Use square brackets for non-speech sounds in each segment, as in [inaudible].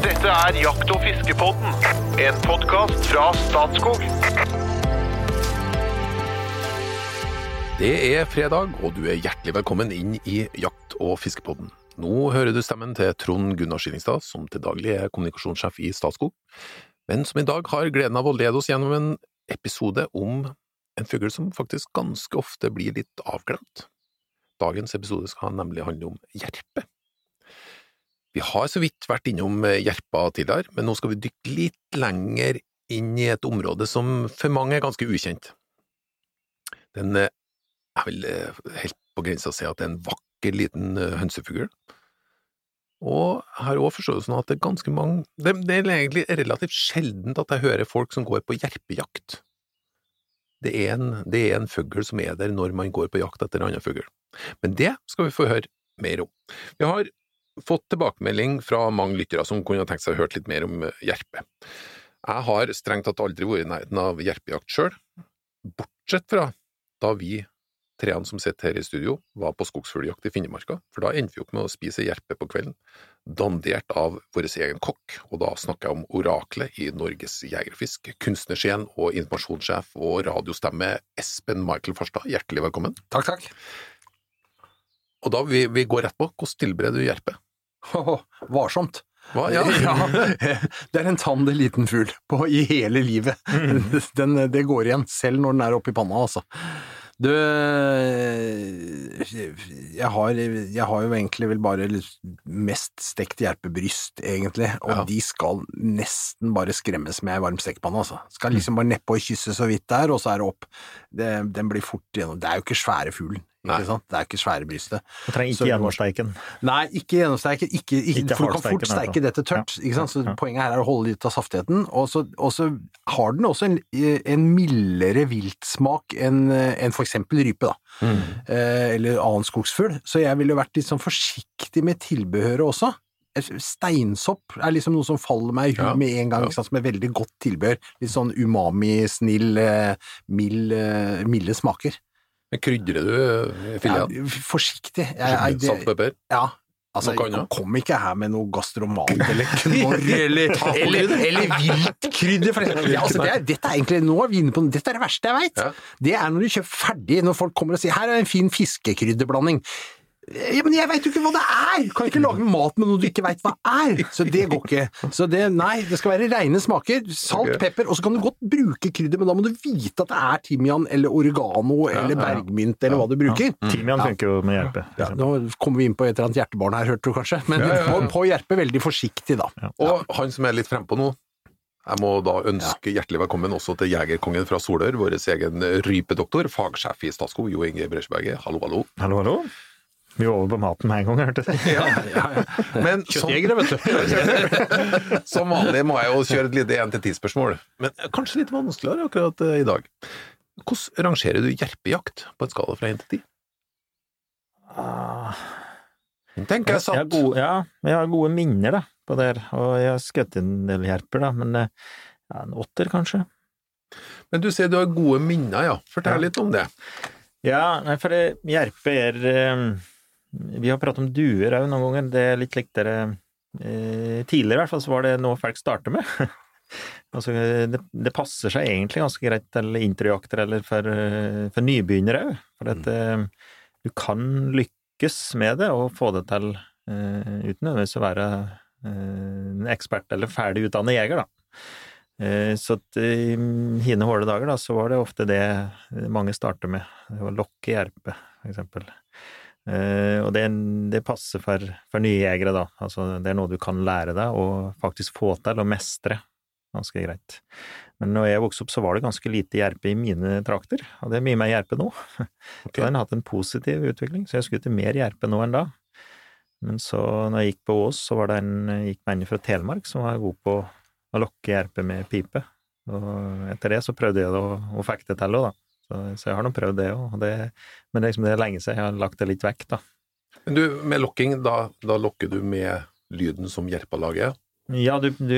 Dette er Jakt- og fiskepodden, en podkast fra Statskog. Det er fredag, og du er hjertelig velkommen inn i Jakt- og fiskepodden. Nå hører du stemmen til Trond Gunnar Skillingstad, som til daglig er kommunikasjonssjef i Statskog, men som i dag har gleden av å lede oss gjennom en episode om en fugl som faktisk ganske ofte blir litt avglemt. Dagens episode skal nemlig handle om jerpe. Vi har så vidt vært innom jerpa tidligere, men nå skal vi dykke litt lenger inn i et område som for mange er ganske ukjent. Den er vel eh, helt på grensa si at det er en vakker liten eh, hønsefugl. Og jeg har òg forståelsen av at det er ganske mange det, er egentlig relativt sjeldent at jeg hører folk som går på jerpejakt. Det er en, det en fugl som er der når man går på jakt etter en annen fugl. Men det skal vi få høre mer om. Vi har fått tilbakemelding fra mange lyttere som kunne tenkt seg å høre litt mer om eh, jerpe. Jeg har strengt tatt aldri vært i nærheten av jerpejakt sjøl, bortsett fra da vi treene som sitter her i studio, var på skogsfugljakt i Finnmarka, for da endte vi opp med å spise jerpe på kvelden, dandert av vår egen kokk, og da snakker jeg om oraklet i Norges jegerfisk, kunstnerscenen og informasjonssjef og radiostemme Espen Michael Farstad, hjertelig velkommen. Takk, takk. Og da vi, vi går rett på, hvordan tilbereder du jerpe? Åh, [laughs] varsomt. Hva? [laughs] Ja. det er en tander liten fugl på, i hele livet. [laughs] Den, det går igjen, selv når den er oppi panna, altså. Du, jeg har, jeg har jo egentlig vel bare mest stekt hjerpebryst, egentlig, og Ja. de skal nesten bare skremmes med ei varm stekepanne, altså. Skal liksom bare nedpå og kysse så vidt der, og så er det opp. Det, den blir fort gjennom. Det er jo ikke svære fuglen, Nei. ikke sant? Det er ikke svære brystet. Du trenger ikke gjennomsteiken. Nei, ikke gjennomsteiken. ikke, ikke, Ikke for du kan fort steike dette tørt. Ja, Ikke sant? Så ja. Poenget her er å holde litt av saftigheten, og så, har den også en, en mildere viltsmak enn en for eksempel rype, da. Mm. Eh, eller annen skogsfugl. Så jeg ville vært litt sånn forsiktig med tilbehøret også. Steinsopp er liksom noe som faller meg i huet Ja, med en gang, ja. ikke sant? som er veldig godt tilbehør. Litt sånn umami, snill, eh, mild, eh, milde smaker. Men krydrer du eh, Ja, forsiktig. Jeg, jeg, Salt pepper? ja. Altså, annet? kom ikke her med noe gastromat [laughs] eller knorr eller, eller, eller viltkrydder. eksempel. Ja, altså, det dette er egentlig, nå er vi inne på, dette er det verste jeg veit. Ja. Det er når du kjøper ferdig, når folk kommer og sier 'her er en fin fiskekrydderblanding'. Ja, men jeg veit jo ikke hva det er! Kan ikke lage mat med noe du ikke veit hva er! Så det går ikke. Så det, nei, det skal være reine smaker. Salt, okay. pepper, og så kan du godt bruke krydder, men da må du vite at det er timian eller oregano eller ja, ja. bergmynt eller hva du bruker. Timian funker jo med jerpe. Ja, nå kommer vi inn på et eller annet hjertebarn her, hørte du kanskje. Men Ja, ja, ja. På, på Jerpe veldig forsiktig, da. Og han som er litt frempå nå, jeg må da ønske hjertelig velkommen også til jegerkongen fra Solør, vår egen rypedoktor, fagsjef i Statskog, Jo Inge Bresjberget. Hallo, hallo. Hallo, hallo. Vi var over på maten med en gang, hørte ja. Men som, Kjøttjegere, vet du. [laughs] som vanlig må jeg jo kjøre et lite 1-10-spørsmål, men kanskje litt vanskeligere akkurat eh, i dag. Hvordan rangerer du jerpejakt på en skala fra 1 til 10? Ah, tenker jeg jeg gode, ja, jeg har gode minner da, på det her, og jeg har skutt en del jerper, da, men eh, ja, en åtter, kanskje. Men du sier du har gode minner, ja. Fortell Ja. litt om det. Ja, nei, for det, jerpe er eh, Vi har pratet om duer òg noen ganger, det er litt likt dere eh, Tidligere i hvert fall så var det noe folk starter med. [laughs] altså, det, det passer seg egentlig ganske greit til introjakter eller for, eh, for nybegynnere òg, for at mm. du kan lykkes med det og få det til eh, uten nødvendigvis å være eh, en ekspert eller ferdig utdannet jeger, da. Eh, Så at i hine håle dager, da, så var det ofte det mange starter med. Det var lokke jerpe, for eksempel. Eh, Og det, det passer for, for nye jegere, da. Altså, det er noe du kan lære deg og faktisk få til og mestre ganske greit. Men når jeg vokste opp, så var det ganske lite jerpe i mine trakter, og det er mye mer jerpe nå. [laughs] Okay. Så den har hatt en positiv utvikling, så jeg skulle til mer jerpe nå enn da. Men så, når jeg gikk på Ås, så var det en, gikk en fra Telemark som var god på å lokke jerpe med pipe. Og etter det så prøvde jeg det, og, og fikk det til òg, da. Så, så jeg har nå prøvd det òg. Men det, liksom, det er lenge siden jeg har lagt det litt vekk, da. Men du, med lokking, da, da lokker du med lyden som jerpa lager? Ja, du, du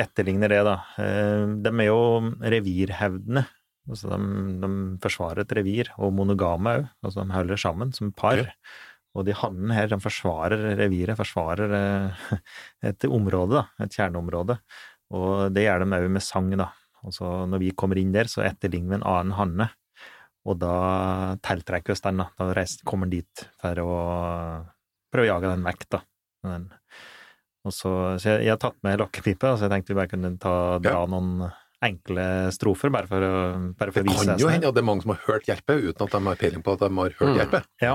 etterligner det, da. Eh, De er jo revirhevdende. Altså de, de forsvarer et revir, og monogame òg. Altså de holder sammen som par. Okay. Og de hannene her, de forsvarer reviret, forsvarer eh, [laughs] et område, da, et kjerneområde. Og det gjør de òg med sang, da. Og så når vi kommer inn der, så etterligner vi en annen hanne. Og da tiltrekker oss den, da. Da reiser, kommer den dit for å prøve å jage den vekk, da. Den. Og så, så jeg, jeg har tatt med lokkepipe, så jeg tenkte vi bare kunne ta, dra noen enkle strofer, bare for å, bare for Det å vise kan jo hende at det er mange som har hørt Jerpe, uten at de har peiling på at de har hørt Mm. Jerpe. Ja.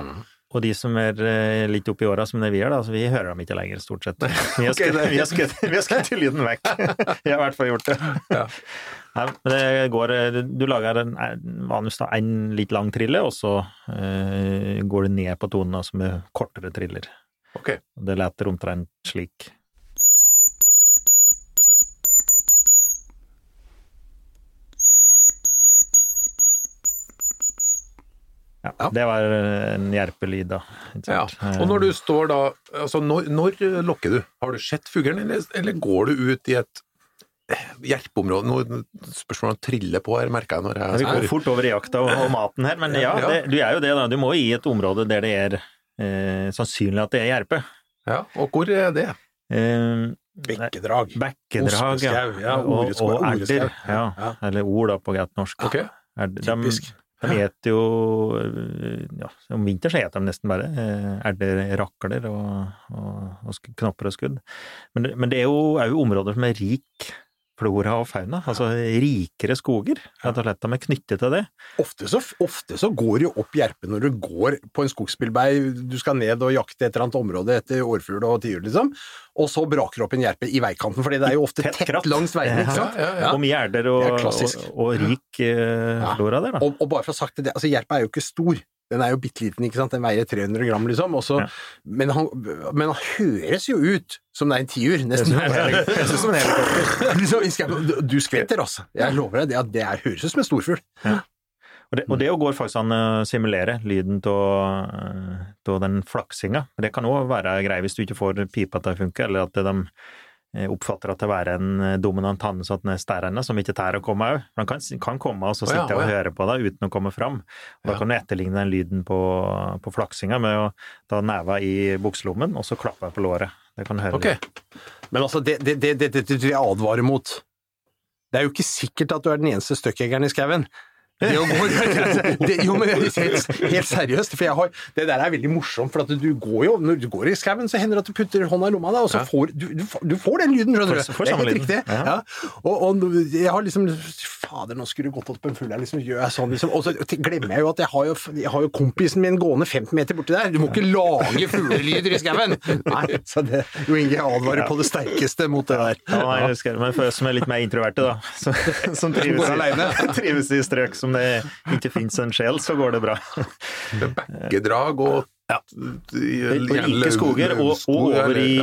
Og de som er eh, litt oppi åra som det vi er, da, så vi hører dem ikke lenger, stort sett. [laughs] Vi har skutt, lyden vekk. [laughs] Jeg har i hvert fall gjort det. Ja. [laughs] Nei, men det går eh, Du lager en, en- vanligvis da en litt lang trille, og så uh, går du ned på tonen altså med kortere triller. Okay. Det leter omtrent slik. Ja, det var en jerpelyd, da. Ja. Og når du står da Altså, når, når lokker du? Har du sett fuglen, eller, eller går du ut i et jerpeområde? Nå spørsmål om trille på her, merker jeg når Ja, vi jeg går fort over i jakta og, og maten her, men ja, det, du er jo det, da. Du må i et område der det er eh, sannsynlig at det er jerpe. Ja, og hvor er det? Eh, Bekkedrag. Bekkedrag, ja. Ja, og, og, og erter. Ja. Eller ord, da, på greit norsk. Ok. Erd- de, eter jo eh, ja, Om vinteren så eter de nesten bare eh, erter, rakler og, og, og knopper og skudd. Men, men det er jo òg områder som er rik flora og fauna, altså rikere skoger. Rett og slett. De er knyttet til det. Ofte så, ofte så går det jo opp jerpe når du går på en skogsbilvei, du skal ned og jakte et eller annet område etter årfugl og tiur, liksom, og så braker det opp en gjerpe i veikanten, fordi det er jo ofte Tett tett, langs veien, ikke sant? Ja, ja, ja. Og mye erter og, og, og rik eh, Ja. flora der, da. Og, og bare for å ha sagt det, altså jerpe er jo ikke stor. Den er jo bitte liten, ikke sant. Den veier 300 gram, liksom. Også, Ja. men, han, men han høres jo ut som det er en tiur, nesten. [laughs] Som en helikopter. du, skvetter, altså. Jeg lover deg, det, at det er, høres ut som en storfugl. Og det, og det går faktisk an å simulere lyden av den flaksinga. Det kan òg være grei hvis du ikke får pipa til å funke, eller at de eh, oppfatter at det er en eh, dominant hanne den er stærende, som ikke tærer å komme òg. Den kan, kan komme og så Å ja, sitte å og ja. høre på deg uten å komme fram. Og Da Ja. kan du etterligne den lyden på, på flaksinga med å ta neva i bukselommen, og så klappe på låret. Det kan du høre. Okay. Men altså, det, det, det, det, det, det jeg advarer mot. Det er jo ikke sikkert at du er den eneste støkkjegeren i skauen. Det å gå, det, jo, men helt, helt seriøst, for jeg har, det der er veldig morsomt, for at du går jo, når du går i skauen, så hender det at du putter hånda i lomma, da, og så får du, du, du får den lyden, skjønner du. Får- får det er helt riktig. Ja. Og, og jeg har liksom Fader, nå skulle du gått opp på en full her, liksom, gjør jeg sånn, liksom. Og så glemmer jeg jo at jeg har jo, jeg har jo kompisen min gående 15 meter borti der. Du må ikke lage fuglelyder i skauen! Nei, så det, Jo Inge, advarer på det sterkeste mot det der. Ja, nei, jeg husker, men for oss som er litt mer introverte, da, som, som trives, i, [laughs] trives i strøk som det ikke fins en sjel, så går det bra. Bekkedrag og Ja. Rike skoger og, og over i,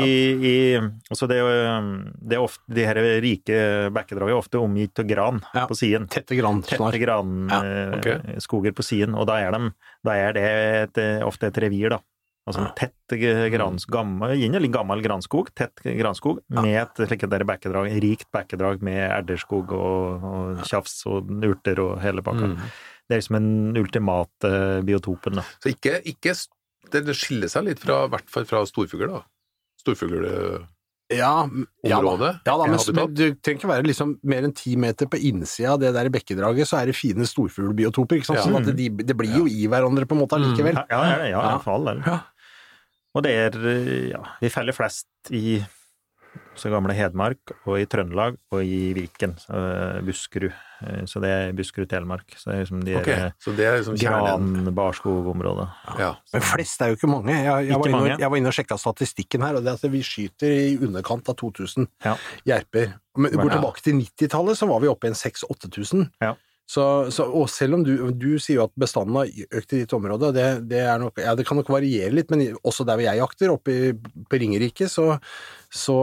i altså det, er det er ofte, De her rike bekkedragene er ofte omgitt av gran Ja. på siden. Tette gran ja. okay. på siden, og da er, de, da er det et, ofte et revir, da. Altså en tett grans, gammel, gjerne gammel granskog, tett granskog, med et slikt der bekkedrag, rikt bekkedrag med erderskog og, og tjafs og urter og hele pakka. Mm. Det er liksom den ultimate biotopen, da. Så ikke, ikke det, det skiller seg litt fra, i hvert fall fra storfugler, da. Storfugleområdet. Ja, ja da. Ja da, men, men du trenger ikke være liksom mer enn ti meter på innsida av det der bekkedraget, så er det fine storfuglbiotoper. ikke sant? Ja. Sånn at de, det blir jo i hverandre på en måte allikevel. Ja, ja, ja, ja, Ja. for all. Ja. Og det er, ja, vi feller flest i så gamle Hedmark, og i Trøndelag, og i Viken, så, eh, Buskerud. Eh, Så det er Buskerud-Telemark. Så det er liksom de okay, der så det er liksom gran-barskogområdet. Ja. Men flest er jo ikke mange. Jeg, jeg, Ikke var, inne, mange. jeg var inne og sjekka statistikken her, og det er at vi skyter i underkant av 2000 Ja. jerper. Men går tilbake til 90-tallet, så var vi oppe i en 6000-8000. Ja. Så, så, og selv om du, du sier jo at bestanden har økt i ditt område, det, det, nok, ja, det kan nok variere litt, men også der hvor jeg jakter, oppe i, på Ringerike, så, så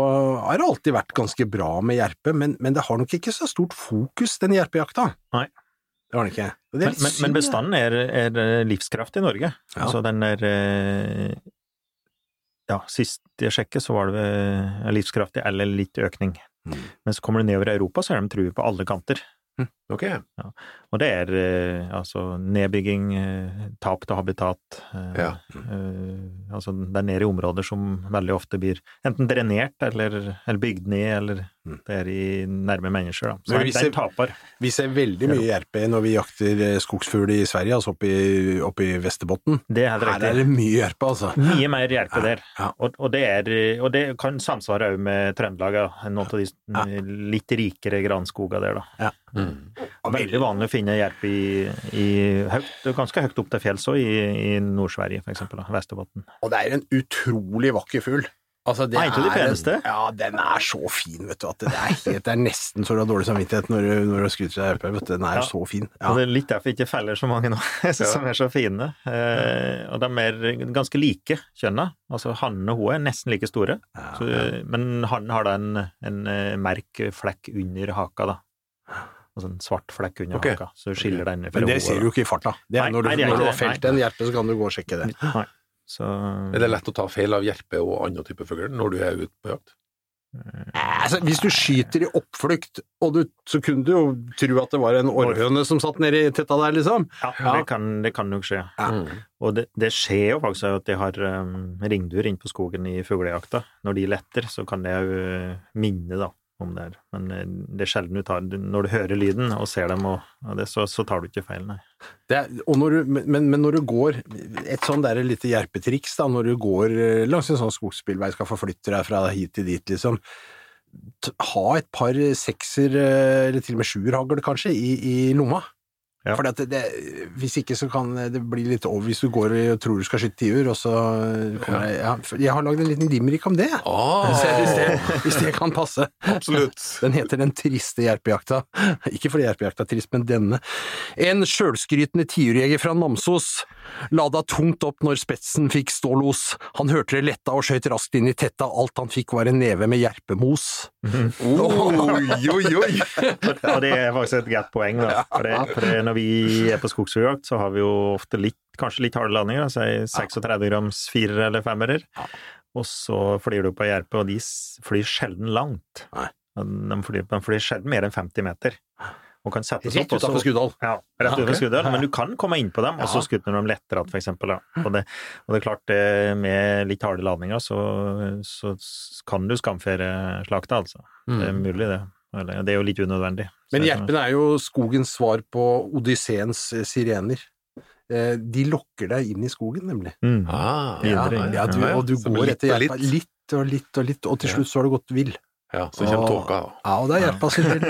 har det alltid vært ganske bra med jerpe, men, men det har nok ikke så stort fokus, den jerpejakta. Nei. Det har den ikke. Det Men, men, men bestanden er, er livskraftig i Norge. Ja. Altså den er eh, Ja, sist jeg sjekket, så var det livskraftig eller litt økning. Mm. Men så kommer du nedover i Europa, så er de truet på alle kanter. Mm. Ok. Og det er eh, altså nedbygging, eh, tap til habitat eh, Ja. eh, Altså det er nede i områder som veldig ofte blir enten drenert eller, eller bygd ned, eller Mm. det er i nærme mennesker, da. Så Men vi, er jeg- taper. Vi ser veldig mye jerpe når vi jakter skogsfugl i Sverige, altså oppe i, oppe i Vesterbotn. Det er Her er det mye jerpe, altså. Mye mer jerpe der. ja. Og, og, det er, og det kan samsvare òg med Trøndelag, ja. noen av de litt rikere granskoga der, da. Mm. Veldig vanlig å finne jerp i, i høyt, ganske høyt opp til fjells òg, i, i Nord-Sverige for eksempel, Vesterbotten. Og det er en utrolig vakker fugl. Altså, det Ja, er, de. En, ja, den er så fin, vet du, at det er, helt, det er nesten så du har dårlig samvittighet når du, når du skryter av RP. Den er Ja. så fin. Og det er litt derfor jeg ikke feller så mange nå, [laughs] som er så fine. Eh, og de er ganske like kjønna. Altså hanne og hun er nesten like store, så, men hannen har da en, en eh, merk flekk under haka, da. Altså en svart flekk under okay. haka, så skiller den fra Men det ser du jo ikke i farta. Det er Nei, når du, nei, det er når du har felt en jerpe, så kan du gå og sjekke det. Nei. Så Er det lett å ta feil av jerpe og andre type fugl når du er ute på jakt? Altså, hvis du skyter i oppflukt, og du, så kunne du jo tro at det var en orrhøne som satt nede i tetta der, liksom. ja, Ja. Det, kan, det kan nok skje. Ja. Mm. Og det, det skjer jo faktisk at de har um, ringduer inn på skogen i fuglejakta. Når de letter, så kan det jo uh, minne da, om det er. Men uh, det er sjelden du tar Når du hører lyden og ser dem, og, og det, så, så tar du ikke feil, nei. Er, når du, men, men når du går Et sånn der lite jerpetriks, da, når du går eh, langs en sånn skogsbilvei, skal forflytte deg fra hit til dit, liksom. Ha et par sekser, eh, eller til og med sjuerhagl kanskje, i, i lomma. Ja. For det, det, hvis ikke så kan det bli litt over hvis du går og tror du skal skyte tiur, og så kommer jeg ja, Jeg har lagd en liten limerick om det. oh. Hvis, det, hvis, det, hvis det kan passe. absolutt. [laughs] Den heter Den triste jerpejakta. Ikke fordi jerpejakta er trist, men denne. En sjølskrytende tiurjeger fra Namsos lada tungt opp når spetsen fikk stålos. Han hørte det letta og skøyt raskt inn i tetta, alt han fikk var en neve med jerpemos. Oi, oi, oi! [laughs] Og det er faktisk et godt poeng, da. For, det, for det, når vi er på skogsfugljakt, så har vi jo ofte litt, kanskje litt harde landinger, si 36 grams firer eller femmerer. Og så flyr du på jerpe, og de flyr sjelden langt. De flyr, de flyr sjelden mer enn 50 meter. Og kan settes Rett opp, utafor Skuddal. Ja, rett utenfor ok. Skuddal, men du kan komme inn på dem, og så skutter du dem lettere igjen, eksempel. Og, det, og det er klart, med litt harde ladninger, så, så kan du skamfere slaktet, altså. Det er mulig, det. Eller, det er jo litt unødvendig. Så Men det- jerpen er jo skogens svar på Odysseens eh, sirener. Eh, De lokker deg inn i skogen, nemlig. Mm. Ah, Ja, ja, du, og du går litt etter litt. litt og litt og litt, og til slutt så har du gått vill. Ja, så kommer tåka. Ja, og det er sin skyld.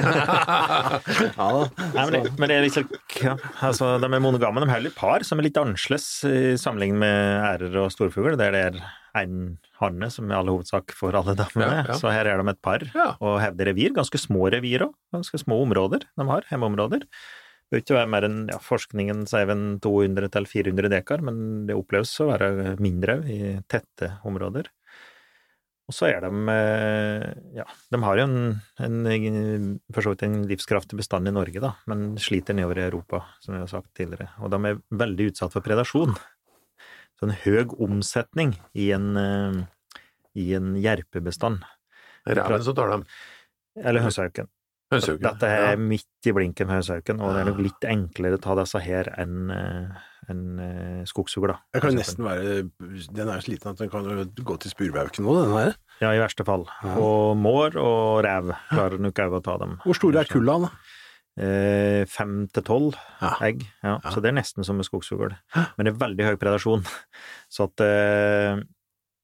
ja. Nei, men, det, men det er liksom ja, altså, De er monogame. De har litt par som er litt annerledes i sammenligning med ærer og storfugl, det er én hanne som i all hovedsak får alle damene. Ja, ja. Så her er de et par, Ja. og hevder revir. Ganske små revir òg. Ganske små områder de har, hjemmeområder. Det bør ikke være mer enn ja, forskningen sier vel 200 til 400 dekar, men det oppleves å være mindre i tette områder. Og så er de eh, Ja, de har jo en, en for så vidt en livskraftig bestand i Norge, da, men sliter nedover i Europa, som vi har sagt tidligere. Og de er veldig utsatt for predasjon. Så en høy omsetning i en, eh, i en jerpebestand. Reven som tar dem? Eller hønsehauken. Dette er Ja. midt i blinken med hønsehauken, og det er nok litt enklere å ta disse her enn eh, enn, eh, skogsfugl, da. Det kan nesten være Den er jo sliten at den kan gå til spurvauken nå, den her. Ja, i verste fall. Ja. Og mår og rev klarer nok òg å ta dem. Hvor store er kulla, da? Eh, Fem til tolv egg, ja. Så det er nesten som med skogsfugl. Men det er veldig høy predasjon. [laughs] Så at eh,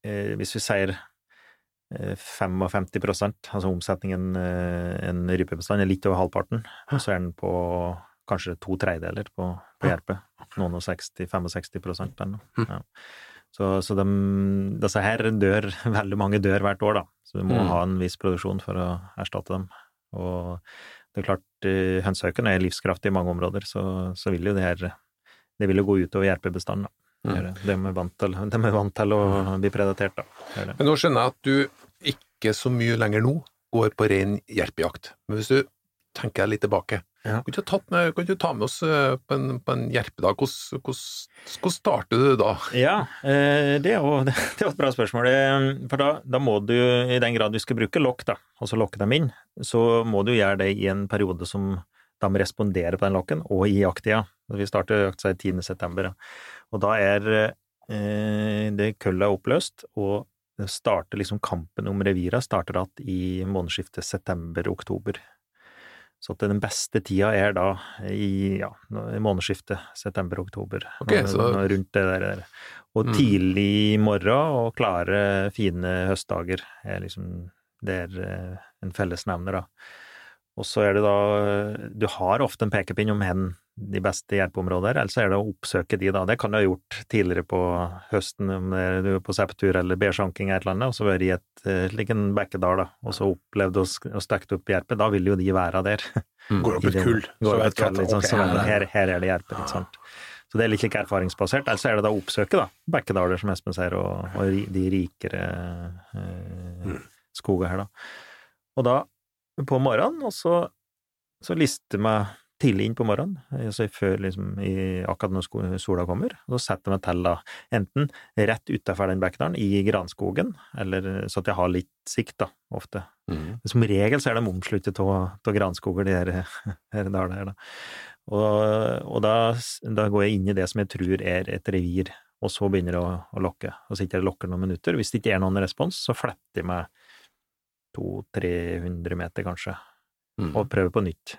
eh, hvis vi sier eh, 55% altså omsetningen en rypebestand er litt over halvparten, så er den på kanskje to tredjedeler på, på jerpe. Noen og 60-65 eller noe. Ja. Så, så de, disse her dør, [laughs] veldig mange dør hvert år, da. Så du må Mm. ha en viss produksjon for å erstatte dem. Og det er klart, eh, hønsehauken er livskraftig i mange områder, så, så vil jo det her Det vil jo gå utover jerpebestanden, da. Mm. Det det. De er vant til, de er vant til å bli predatert, da. Men nå skjønner jeg at du ikke så mye lenger nå går på ren jerpejakt. Men hvis du tenker deg litt tilbake, Ja. kan, du ta med, kan du ta med oss eh, på en, på en jerpedag? Hvordan, hvordan, hvordan starter du da? Ja, eh, det er jo [laughs] det er et bra spørsmål. Eh, For da, da må du, i den grad du skal bruke lokk, da, altså lokke dem inn, så må du gjøre det i en periode som de responderer på den lokken, og i jakttida. Vi starter jakta 10. september, og da er det køllet oppløst, og starter liksom kampen om revira starter igjen i månedsskiftet september-oktober. Så at den beste tida er da i ja, i månedsskiftet september-oktober. Okay, så- Rundt det der. Og Mm. tidlig morgen og klare, fine høstdager er liksom Det er eh, en fellesnevner, da. Og så er det da Du har ofte en pekepinn om hen de beste hjelpeområder eller så er det å oppsøke de, da. Det kan du ha gjort tidligere på høsten, om du er på sepptur eller bærsanking eller et eller annet, og så vært i et like en bekkedal, da, og så opplevd å sk- opp jerpe. Da vil jo de være der. Går opp et [laughs] kull, så vet et du at liksom, okay, sånn, her er her, er det jerpe, ikke sant. Så det er litt like erfaringsbasert. Eller så er det da å oppsøke da, bekkedaler, som Espen sier, og, og de rikere eh, Mm. skoger her, da. Og da, på morgenen, og så, så lister meg tidlig inn på morgenen, altså før liksom i, akkurat når sola kommer, og så setter jeg meg til da, enten rett utafor den Bekkdalen, i granskogen, eller så at jeg har litt sikt, da, ofte. Mm. Som regel så er de omsluttet av granskoger, de her, [laughs] her dalene her, da. Og, og da, da går jeg inn i det som jeg tror er et revir, og så begynner jeg å, å lokke. Og sitter jeg og lokker noen minutter. Hvis det ikke er noen respons, så fletter jeg meg 200-300 meter, kanskje, Mm. og prøve på nytt.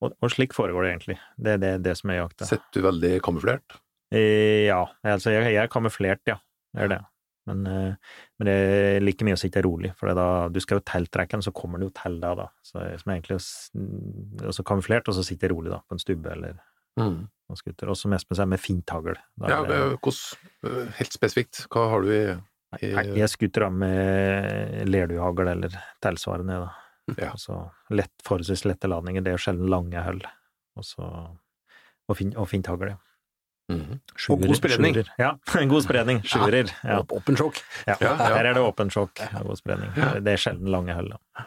Og, og slik foregår det egentlig. Det er det, det som er jakta. Sitter du veldig kamuflert? Eh, Ja, altså jeg, jeg er kamuflert, ja. Det er det. Men, eh, men det er like mye å sitte rolig, for da, du skal jo tiltrekke den, så kommer den jo til deg, da. Så som egentlig også kamuflert, og så sitter jeg rolig, da, på en stubbe eller Mm. noen skutter. Og Espen sier, med finthagl. Da Ja, er det- men hvordan eh, Helt spesifikt, hva har du i Nei, Jeg skutter da med lerduhagl eller tilsvarende, da. Ja. Altså lett, forholdsvis lette ladninger, det er jo sjelden lange hull. Og så Og, fin, og finthagl, ja. Mhm. Og god spredning. Sjurer. Ja, [laughs] god spredning. Sjurer. Ja. Open shock. Ja, her er det åpen sjokk og god spredning. Det er sjelden lange hull, da.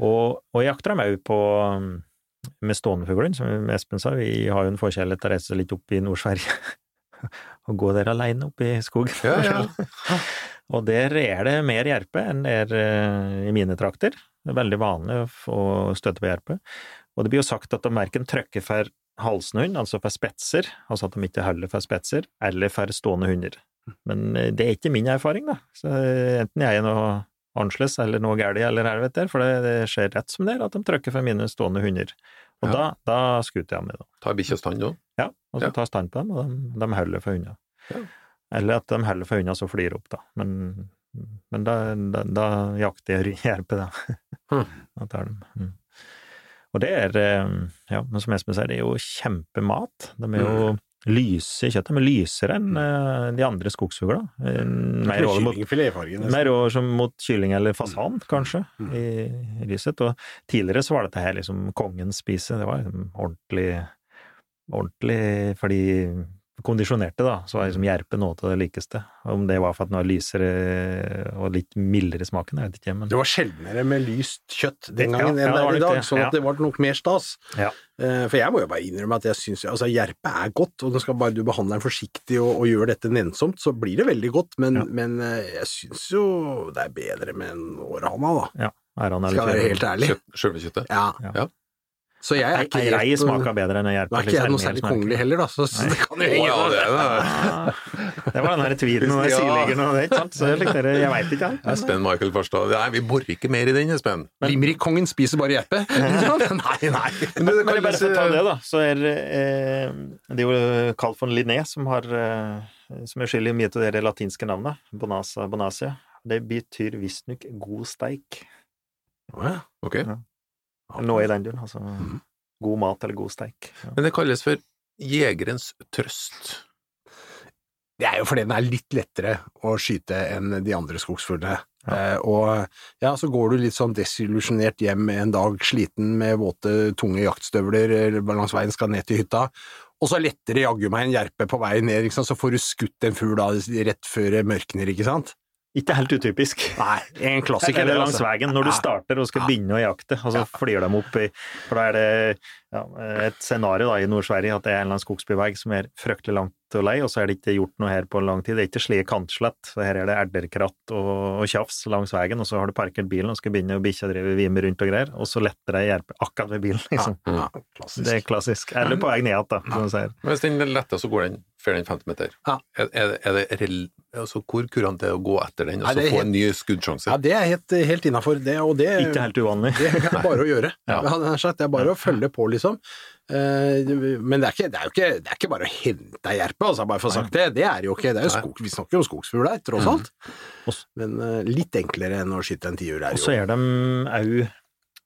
Og, og jakter dem òg på med med ståendefuglen, som Espen sa. Vi har jo en forkjærlighet til å reise litt opp i Nord-Sverige [laughs] og gå der aleine oppe i skogen. Ja, ja. [laughs] og der er det mer jerpe enn det er eh, i mine trakter. Det er veldig vanlig å få støtte på jerpe. Og det blir jo sagt at de verken trykker for halsende hund, altså for spetser, altså at de ikke holder for spetser, eller for stående hunder. Men eh, det er ikke min erfaring, da. Så eh, enten jeg er noe annerledes eller noe galt eller helvete, for det, det skjer rett som det er at de trykker for mine stående hunder. Og Ja. da, da skuter jeg med dem. Tar bikkja stand da? Ja, og så Ja. tar stand på dem, og de, de holder for unna. Ja. Eller at de holder for unna så flyr opp, da. Men, men da, da, da jakter jeg jerpe, da. Hmm. Da tar dem. Mm. Og det er, eh, ja, men som Espen sier, det er jo kjempemat. De er jo lyse kjøttet, men lysere enn eh, de andre skogsfugla. Eh, Mer over mot mer over som mot kylling eller fasan, kanskje, Mm. i, lyset. Og tidligere så var dette her liksom kongens spise, det var liksom ordentlig Ordentlig for de kondisjonerte, da, så var liksom gjerpe noe av det likeste. Om det var for at den var lysere og litt mildere smaken, jeg vet ikke, men Det var sjeldnere med lyst kjøtt den gangen ja, enn ja, det er i dag, sånn ja. at det var nok mer stas. Ja. Eh, For jeg må jo bare innrømme at jeg syns altså, gjerpe er godt, og skal bare du behandle den forsiktig og, og gjøre dette nennsomt, så blir det veldig godt, men, Ja. men eh, jeg syns jo det er bedre med en århana, da. ja, er han Skal være helt ærlig. Kjøtt, Selve kjøttet? Ja. Ja. Så jeg er ikke rei smaker bedre enn en jerpe. Nå er ikke jeg noe særlig kongelig heller, da, så, så det kan jo Å, ja, det er det. Det var den her tweeden og [laughs] Ja. og det, ikke sant? Så jeg, likte det, jeg veit ikke, jeg. Espen Michael Farstad. Nei, vi borer ikke mer i den, Espen. Limerick-kongen spiser bare jerpe. [laughs] nei, nei. Men det, det jo bare for å ta det, da, så er eh, det er jo Carl von Linné som har eh, som er skyld i mye av det latinske navnet, bonasa, bonasia. Det betyr visstnok god steik. Å, ja. Ok. Noe i den duren, altså. God mat eller god steik. Ja. Men det kalles for jegerens trøst. Det er jo fordi den er litt lettere å skyte enn de andre skogsfuglene. Ja. Eh, og ja, så går du litt sånn desillusjonert hjem en dag, sliten med våte, tunge jaktstøvler eller langs veien skal ned til hytta, og så letter det jaggu meg en jerpe på vei ned, ikke sant? så får du skutt en fugl da rett før det mørkner, ikke sant? Ikke helt utypisk. Nei, en klassiker. Eller det, langs altså. veien, når du starter og skal begynne å jakte, og så flyr de opp i For da er det ja, et scenario da, i Nord-Sverige at det er en eller annen skogsbyvei som er fryktelig langt og lei, og så er det ikke gjort noe her på lang tid. Det er ikke slik kantslett, så her er det erderkratt og, og tjafs langs veien, og så har du parkert bilen og skal begynne å bikkja drive vime rundt og greier, og så letter det hjelpe akkurat ved bilen, liksom. Ja, klassisk. Det er klassisk. Eller på vei ned igjen, da, som du sier. Hvis den letter, så går den fer den 50 meter. Ja. Er, er, er det. Altså, hvor kurant er det å gå etter den og så er få helt- en ny skuddsjanse? Ja, det er helt, helt innafor, det. Det, Ikke helt uvanlig. det er bare å gjøre. Ja. Ja. Det, er sagt, det bare å følge på, liksom. Eh, men det er, ikke, det er jo ikke, det er ikke bare å hente ei jerpe, altså, bare for å sagt det. Det er jo ikke. Det er jo skog, vi snakker jo om skogsfugl her, tross alt. Men eh, litt enklere enn å skyte en tiur er Og så er de au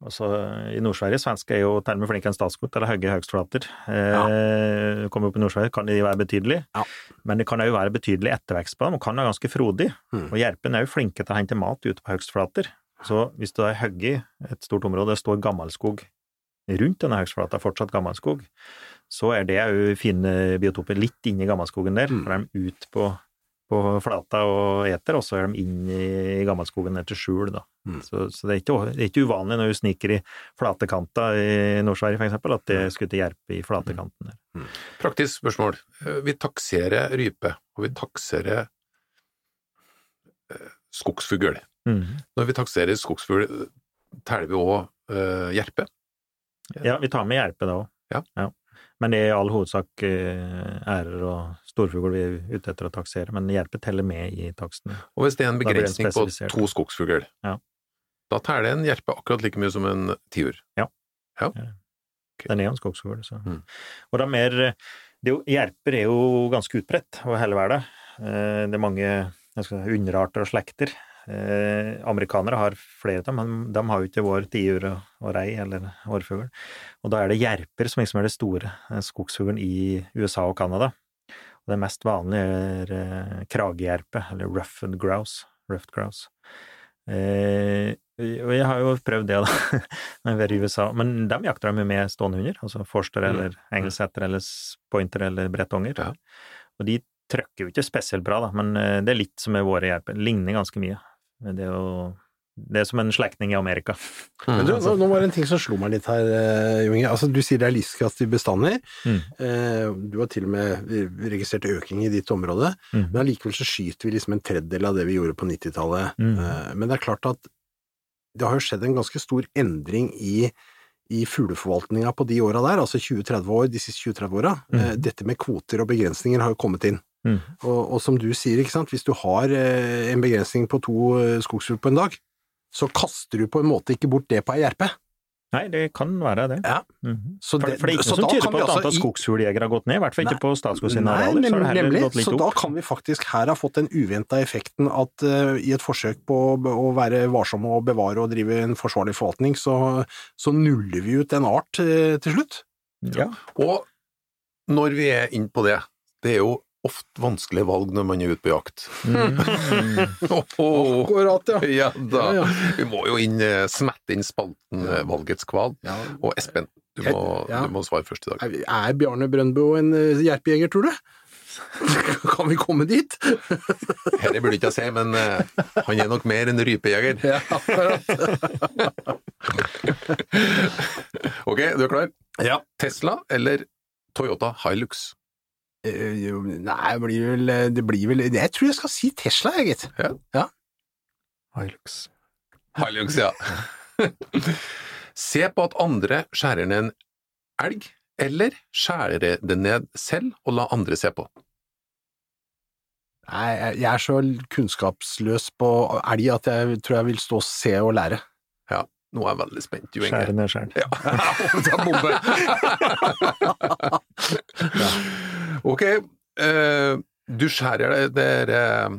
Altså, I Nord-Sverige svenske er jo til og med flinkere enn statskog til å hogge høgstflater. Eh, kommer opp i Nord-Sverige, kan de være betydelige. Ja. Men det kan òg være betydelig ettervekst på dem, og kan være ganske frodig. Mm. Og jerpen er jo flinke til å hente mat ute på høgstflater. Så hvis du har hogget et stort område, det står gammelskog rundt denne høgstflata, fortsatt gammelskog, så er det òg fine biotoper litt inne i gammelskogen der. Mm. For de er ut på, på flata og eter, og så er de inn i gammelskogen etter skjul, da. Mm. Så, så det, er ikke, det er ikke uvanlig når du sniker i flatekanta i Nord-Sverige, for eksempel, at det skulle til hjelp i flatekanten der. Praktisk spørsmål. Eh, Vi takserer rype, og vi takserer eh, skogsfugl. Mm. Når vi takserer skogsfugl, teller vi òg uh, jerpe? Ja, vi tar med jerpe da òg. Ja. Men det er i all hovedsak eh, ærer og storfugl vi er ute etter å taksere, men jerpe teller med i taksten. Og hvis det er en begrensning på to skogsfugl, Ja. da teller en jerpe akkurat like mye som en tiur? Ja, Den er jo en skogsfugl, så. Mm. Og det er mer det er Jerper er jo ganske utbredt over hele verden. Eh, Det er mange underarter og slekter. Eh, amerikanere har flere av dem, men de har jo ikke vår tiur og, og rei eller årfugl. Og da er det jerper som liksom er det store eh, skogsfuglen i USA og Canada. Og det mest vanlige er eh, kragejerpe, eller ruffed grouse. Ruffed grouse. Eh, og jeg har jo prøvd det, da, [laughs] når jeg har i USA. Men de jakter de jo med stående hunder, altså forster eller engelsetter eller pointer eller bretonger. Ja. Og de trøkker jo ikke spesielt bra, da, men eh, det er litt som med våre jerper. Ligner ganske mye. Det er jo det er som en slektning i Amerika. Men du, nå, nå var det en ting som slo meg litt her, Junge. Jo Inge. Altså, du sier det er livskraftige bestander. Mm. Eh, du har til og med registrert økning i ditt område, Mm. men allikevel så skyter vi liksom en tredjedel av det vi gjorde på 90-tallet. Mm. Eh, men det er klart at det har jo skjedd en ganske stor endring i i fugleforvaltninga på de åra der, altså 20-30 år, de siste 20-30 åra. Mm. Eh, dette med kvoter og begrensninger har jo kommet inn. Mm. Og, og som du sier, ikke sant, hvis du har eh, en begrensning på to eh, skogsfugl på en dag, så kaster du på en måte ikke bort det på ei jerpe. Nei, det kan være det. Ja. Mhm. Så For, det- for det er ikke så noe som tyder på at altså antall altså, skogsfugljegere har gått ned, i hvert fall ikke på Statskog sine Nei, arealer. Så det nemlig, heller nemlig. gått litt så da kan vi faktisk her ha fått den uventa effekten at uh, i et forsøk på å, å være varsomme og bevare og drive en forsvarlig forvaltning, så, så nuller vi ut en art uh, til slutt. Ja. Og når vi er inne på det, det er jo ofte vanskelige valg når man er ute på jakt. Mm. [laughs] Åh, Akkurat, ja. ja da. Ja, ja. Vi må jo inn, eh, smette inn spalten ja. Valgets kval. Ja. Og Espen, du må, ja. du må svare først i dag. Er Bjarne Brøndbo en eh, jerpejeger, tror du? [laughs] kan vi komme dit? [laughs] Dette burde ikke jeg si, men eh, han er nok mer en rypejeger. Ja. Ok, du er klar? Ja. Tesla eller Toyota Hilux? Eh, Nei, det blir vel Det blir vel Jeg tror jeg skal si Tesla, jeg, gitt. Hilux. Hilux, ja. [laughs] Se på at andre skjærer ned en elg, eller skjære det ned selv og la andre se på. Nei, jeg- jeg er så kunnskapsløs på elg at jeg tror jeg vil stå og se og lære. Ja, nå er jeg veldig spent, Jo Inge. Skjære ned skjæren. Ja. [laughs] Bombe! bombe. Ok, uh, du skjærer deg det er, eh,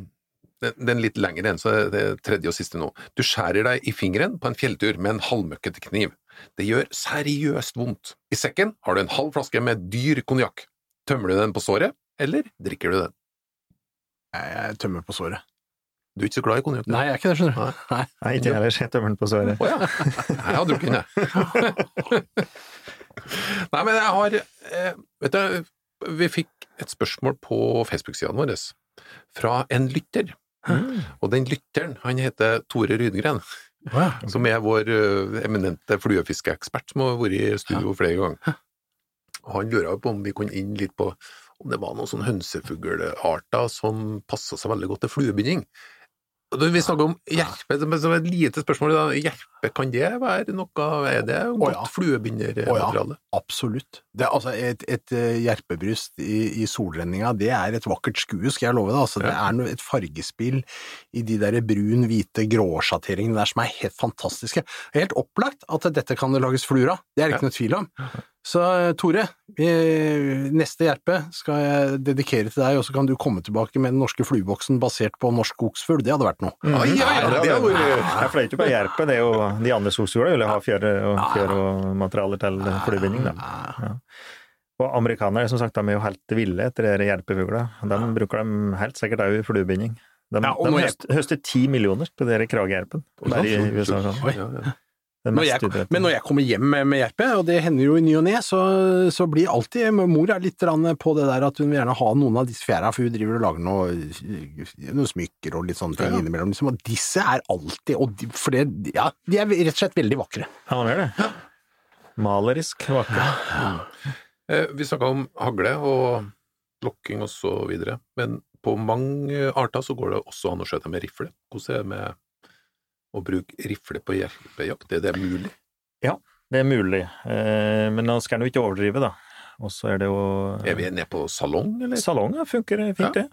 den- den litt lengre en, så det er tredje og siste nå. Du skjærer deg i fingeren på en fjelltur med en halvmøkkete kniv. Det gjør seriøst vondt. I sekken har du en halv flaske med dyr konjakk. Tømmer du den på såret, eller drikker du den? Jeg tømmer på såret. Du er ikke så glad i konjakk? Nei, jeg er ikke det, skjønner du. Nei. Nei, ikke jeg heller. Jeg tømmer den på såret. Å ja. Jeg har drukket den, jeg. Nei, men jeg har eh, Vet du, vi fikk et spørsmål på Facebook-sidene våre fra en lytter Og den lytteren, han heter Tore Rydgren, Wow. som er vår ø, eminente fluefiskeekspert, som har vært i studio flere ganger. Og han lurer på om vi kunne inn litt på om det var noen sånne hønsefuglarter som passa seg veldig godt til fluebinding. Vi snakker om jerpe, som et lite spørsmål. Da. Jerpe, kan det være noe Er det godt ja. fluebindermateriale? Absolutt. Det, altså, et, et eh, jerpebryst i, i solrenninga, det er et vakkert skue, skal jeg love deg. Altså, Det er noe, et fargespill i de der brun, hvite, gråsjatteringene der som er helt fantastiske. Helt opplagt at dette kan det lages fluer av, det er det ikke noe tvil om. Så eh, Tore, neste jerpe skal jeg dedikere til deg, og så kan du komme tilbake med den norske flueboksen basert på norsk skogsfugl. Det hadde vært noe. Ai, ja, ja, det vært Nei, for er ikke på jerpe, det er jo de andre skogfuglene vil ha fjøre og, fjør og materialer til fluebinding. Ja. Og amerikanere som sagt, de er jo helt ville etter de jerpefugler. De bruker dem helt sikkert òg i fluebinding. De, Ja, de høster, ti millioner på den kragejerpen. Bare i USA. sånn. Ja, ja. Når jeg, men når jeg kommer hjem med, med jerpe, og det hender jo i ny og ne, så, så blir alltid Mor er litt på det der at hun vil gjerne ha noen av disse fjæra, for hun driver og lager noe, noen smykker og litt sånne ting Ja, ja. innimellom. Liksom, og disse er alltid og de, For det, ja, de er rett og slett veldig vakre. Ja, han er det. Malerisk vakre. Ja. Vi snakka om hagle og lokking og så videre, men på mange arter så går det også an å skjøte med rifle. Hvordan er det med å bruke rifle på jerpejakt? Er det mulig? Det er mulig, eh, men nå skal en jo ikke overdrive, da. Og så er det jo Er vi nede på salong, eller? Salonger funker fint, det.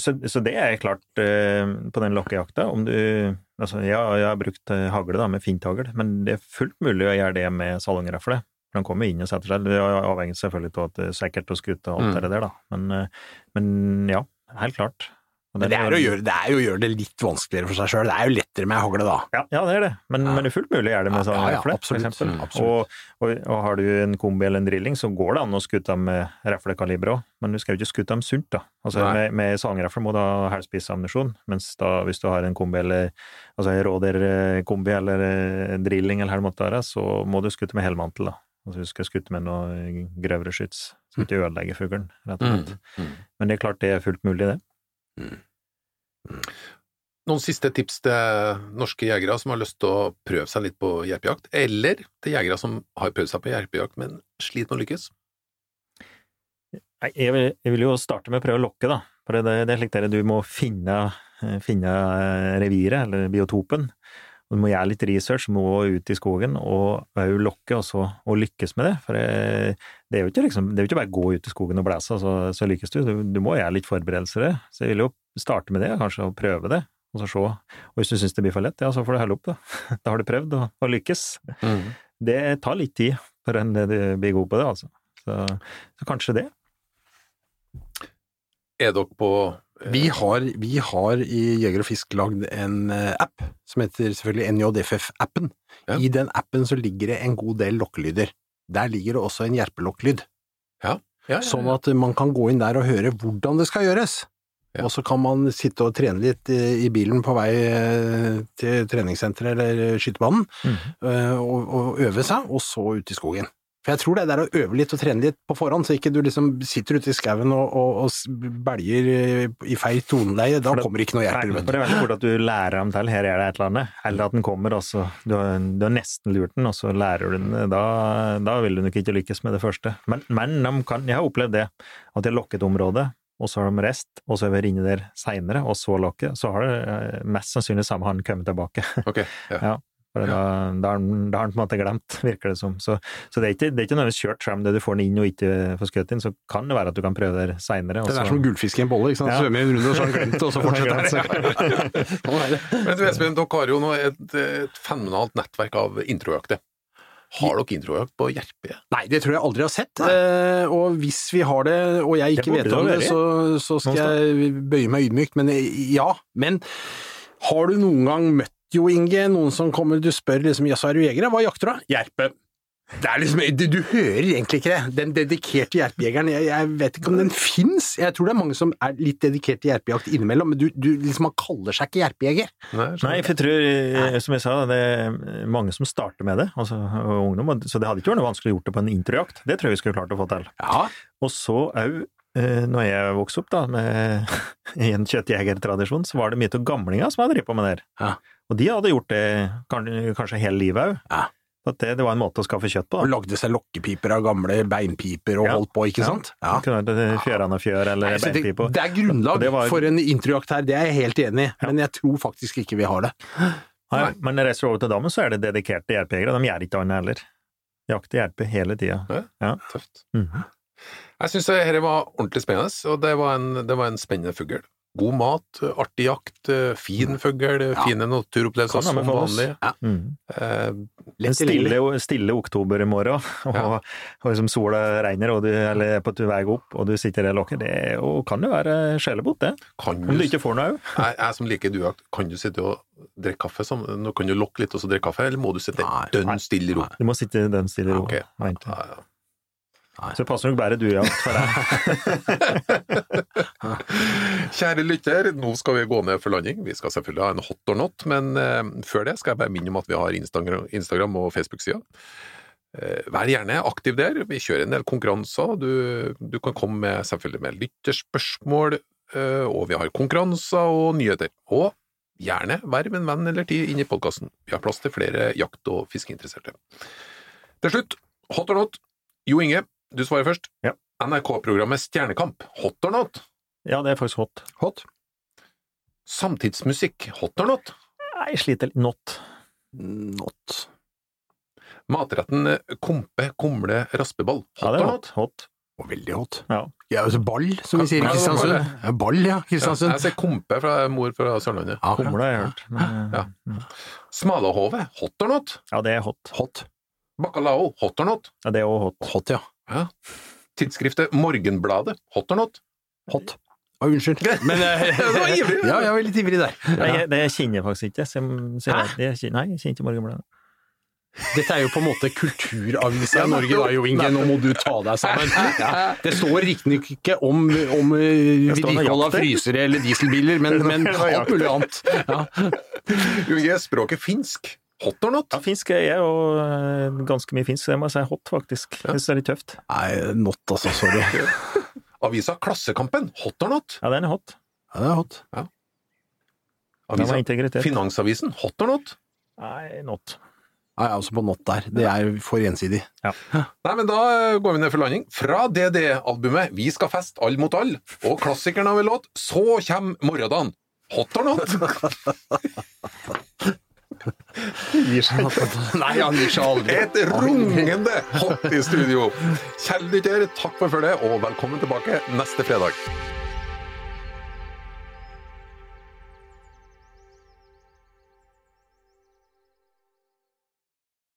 Så, så det er klart eh, på den lokkejakta. Om du Altså, ja, jeg har brukt eh, hagle da, med finthagl, men det er fullt mulig å gjøre det med salongrifle. De kommer inn og setter seg. Det er avhengig selvfølgelig av at det er sikkert og skutt og alt Mm. det der, da. Men, men ja, helt klart. Og Men det er, gjøre, det er jo å gjøre det litt vanskeligere for seg sjøl. Det er jo lettere med hagle, da. Ja, ja, det er det, men, Ja. men det er fullt mulig å gjøre det med sånn ja, for eksempel. Mm. Og, og, og har du en kombi eller en drilling, så går det an å skutte dem med riflekaliber òg, men du skal jo ikke skutte dem sunt, da. Altså, Nei. med, med salongrifle må du ha hælspissammunisjon, mens da, hvis du har en kombi eller altså en rådyrkombi eller en drilling eller hva det måtte være, så må du skutte med helmantel, da. Altså du skal skutte med noe grøvere skyts, så du ikke ødelegger fuglen, rett og slett. Mm, mm. Men det er klart det er fullt mulig, det. Noen siste tips til norske jegere som har lyst til å prøve seg litt på jerpejakt, eller til jegere som har prøvd seg på jerpejakt, men sliter med å lykkes? Jeg vil, jeg vil jo starte med å prøve å lokke, da. For det, det er slik at du må finne, finne eh, reviret, eller biotopen. Du må gjøre litt research, må ut i skogen og òg lokke, og så og lykkes med det. For det, det er jo ikke liksom, det er jo ikke bare å gå ut i skogen og blæse, så, så lykkes du. du. Du må gjøre litt forberedelser. i det. Så jeg vil jo starte med det, kanskje, og prøve det. Og så se. Og hvis du syns det blir for lett, ja, så får du holde opp, da. [laughs] Da har du prøvd å, lykkes. Det tar litt tid før en blir god på det, altså. Så, så kanskje det. Er dere på Vi har, vi har i Jeger og Fisk lagd en eh, app som heter selvfølgelig NJFF-appen. Ja. I den appen så ligger det en god del lokkelyder. Der ligger det også en gjerpelokklyd. ja, ja, sånn at man kan gå inn der og høre hvordan det skal gjøres. Ja. Og så kan man sitte og trene litt i bilen på vei eh, til treningssenteret eller skytebanen, eh, og, og øve seg, og så ut i skogen. For jeg tror det er der å øve litt og trene litt på forhånd, så ikke du liksom sitter ute i skauen og, og, og belger i feil toneleie. Da det- kommer ikke noe Nei, for det er veldig fort at du lærer dem til her er det et eller annet, eller at den kommer, og så du har, du har nesten lurt den, og så lærer du den. Da, da vil du nok ikke lykkes med det første. Men, men de kan, jeg har opplevd det, at de har lokket området, og så har de rest, og så er vi inne der seinere, og så lokket, så har det eh, mest sannsynlig samme han kommet tilbake. Ok, ja. [laughs] Ja. For da, da har han da har han på en måte glemt, virker det som. Så, så det er ikke, det er ikke nødvendigvis kjørt frem det du får den inn og ikke får skutt inn, så kan det være at du kan prøve det seinere. Det er som gullfisk i en bolle, ikke sant? Ja. Svømmer en runde, og så har han glemt det, og så [laughs] fortsetter han. [laughs] Sånn. Men du, Espen, dere har jo nå et, et fenomenalt nettverk av introøkte Har dere introjakt på jerpe? Nei, det tror jeg aldri har sett. Eh, og hvis vi har det, og jeg ikke vet om det det, så, så skal jeg bøye meg ydmykt. Men eh, ja. Men har du noen gang møtt Jo Inge, noen som kommer, du spør liksom, jaså, er du jeger, hva jakter du? da? Jerpe. Det er liksom, du, du hører egentlig ikke det. Den dedikerte jerpejegeren, jeg, jeg vet ikke om den fins. Jeg tror det er mange som er litt dedikert til jerpejakt innimellom, men du, du, liksom, man kaller seg ikke jerpejeger. Nei, Nei, for jeg tror, eh, som jeg sa, det er mange som starter med det, altså og ungdom, og- så det hadde ikke vært noe vanskelig å gjort det på en introjakt. Det tror jeg vi skulle klart å få til. Ja. Og så òg eh, når jeg vokste opp da, med, i [laughs] en kjøttjegertradisjon, så var det mye av gamlinga som hadde drevet på med det. her. Ja. Og de hadde gjort det kanskje, hele livet òg. Ja. Det, det var en måte å skaffe kjøtt på. Og lagde seg lokkepiper av gamle beinpiper og Ja. holdt på, ikke sant? Det kunne vært fjørane fjør eller Nei, beinpiper. det, det er grunnlag det var- for en introjakt her, det er jeg helt enig i, men jeg tror faktisk ikke vi har det. Nei, men reiser du over til Dammen, så er det dedikerte jerpejegere. De gjør ikke annet heller. Jakter jerpe hele tida. Ja. Tøft. Mm. Jeg syns dette var ordentlig spennende, og det var en, det var en spennende fugl. God mat, artig jakt, fin fugl, fine naturopplevelser som vanlig. Ja. Mm. Eh, En stille, oktober i morgen, [laughs] og, Ja. og liksom sola regner, og du, er på vei opp, og du sitter i lokket. Det og kan jo være sjelebot, det. kan Om du, ikke får noe òg. jeg, jeg som liker duejakt, kan du sitte og drikke kaffe? Som, nå kan du lokke litt og så drikke kaffe, eller må du sitte dønn stille i ro? Du må sitte dønn stille i ro. Ok. Ja. Så det passer nok bare Jan, for deg. [laughs] Kjære lytter, nå skal vi gå ned for landing. Vi skal selvfølgelig ha en hot or not, men eh, før det skal jeg bare minne om at vi har Instagram, Instagram og Facebook-sida. Eh, vær gjerne aktiv der. Vi kjører en del konkurranser. Du, du kan komme med, selvfølgelig med lytterspørsmål, eh, og vi har konkurranser og nyheter. Og gjerne verv en venn eller ti inn i podkasten. Vi har plass til flere jakt- og fiskeinteresserte. Til slutt, hot or not. Jo Inge, du svarer først. Ja. NRK-programmet Stjernekamp, hot or not? Ja, det er faktisk hot. Hot. Samtidsmusikk, hot or not? Nei, Jeg sliter litt. Not. Not. Matretten eh, kompe, kumle, raspeball, Ja, hot det er or hot. not? hot. Og veldig hot. Ja. Ja, altså ball, som vi sier i Ja, Kristiansund. ball, Ja, ball, ja. Ja, Kristiansund. jeg sier kompe fra mor fra Sørlandet. Ja, Kumle har jeg hørt. Men, Ja. Smalahove, hot or not? ja, det er hot. Hot. Bacalao, hot or not? Ja, det er òg hot. Hot, ja. Ja. Tidsskriftet Morgenbladet, hot or not? Hot. Å, unnskyld. Men eh, Det var ivrig. Ja, jeg var litt ivrig der. Nei, Ja. jeg- det kjenner jeg faktisk ikke. Som, så jeg, det, nei, jeg kjenner ikke Morgenbladet. Dette er jo på en måte kulturavisa i Norge da, Jo Inge. Nå må du ta deg sammen. Ja. Det står riktignok ikke om, om eh, vedlikehold av frysere eller dieselbiler, men, men alt mulig annet. Ja. Jo Inge, språket finsk, hot or not? Ja, finsk er jeg, og eh, ganske mye finsk, så jeg må si hot, faktisk. Jeg synes det er litt tøft. Nei, not altså. Sorry. [laughs] Avisa Klassekampen, hot or not? Ja, den er hot. Ja, den er hot. Ja. Avisa. Finansavisen, hot or not? Nei, not. Nei, jeg er også på not der. Det er for ensidig. [laughs] Nei, men da eh, går vi ned for landing. Fra DD-albumet Vi skal fest all mot all, og klassikeren av en låt Så kjem morgendagen. Hot or not? [laughs] Nei, han gir seg aldri. Et rungende hot i studio. Kjell Dytter, takk for følget, og velkommen tilbake neste fredag.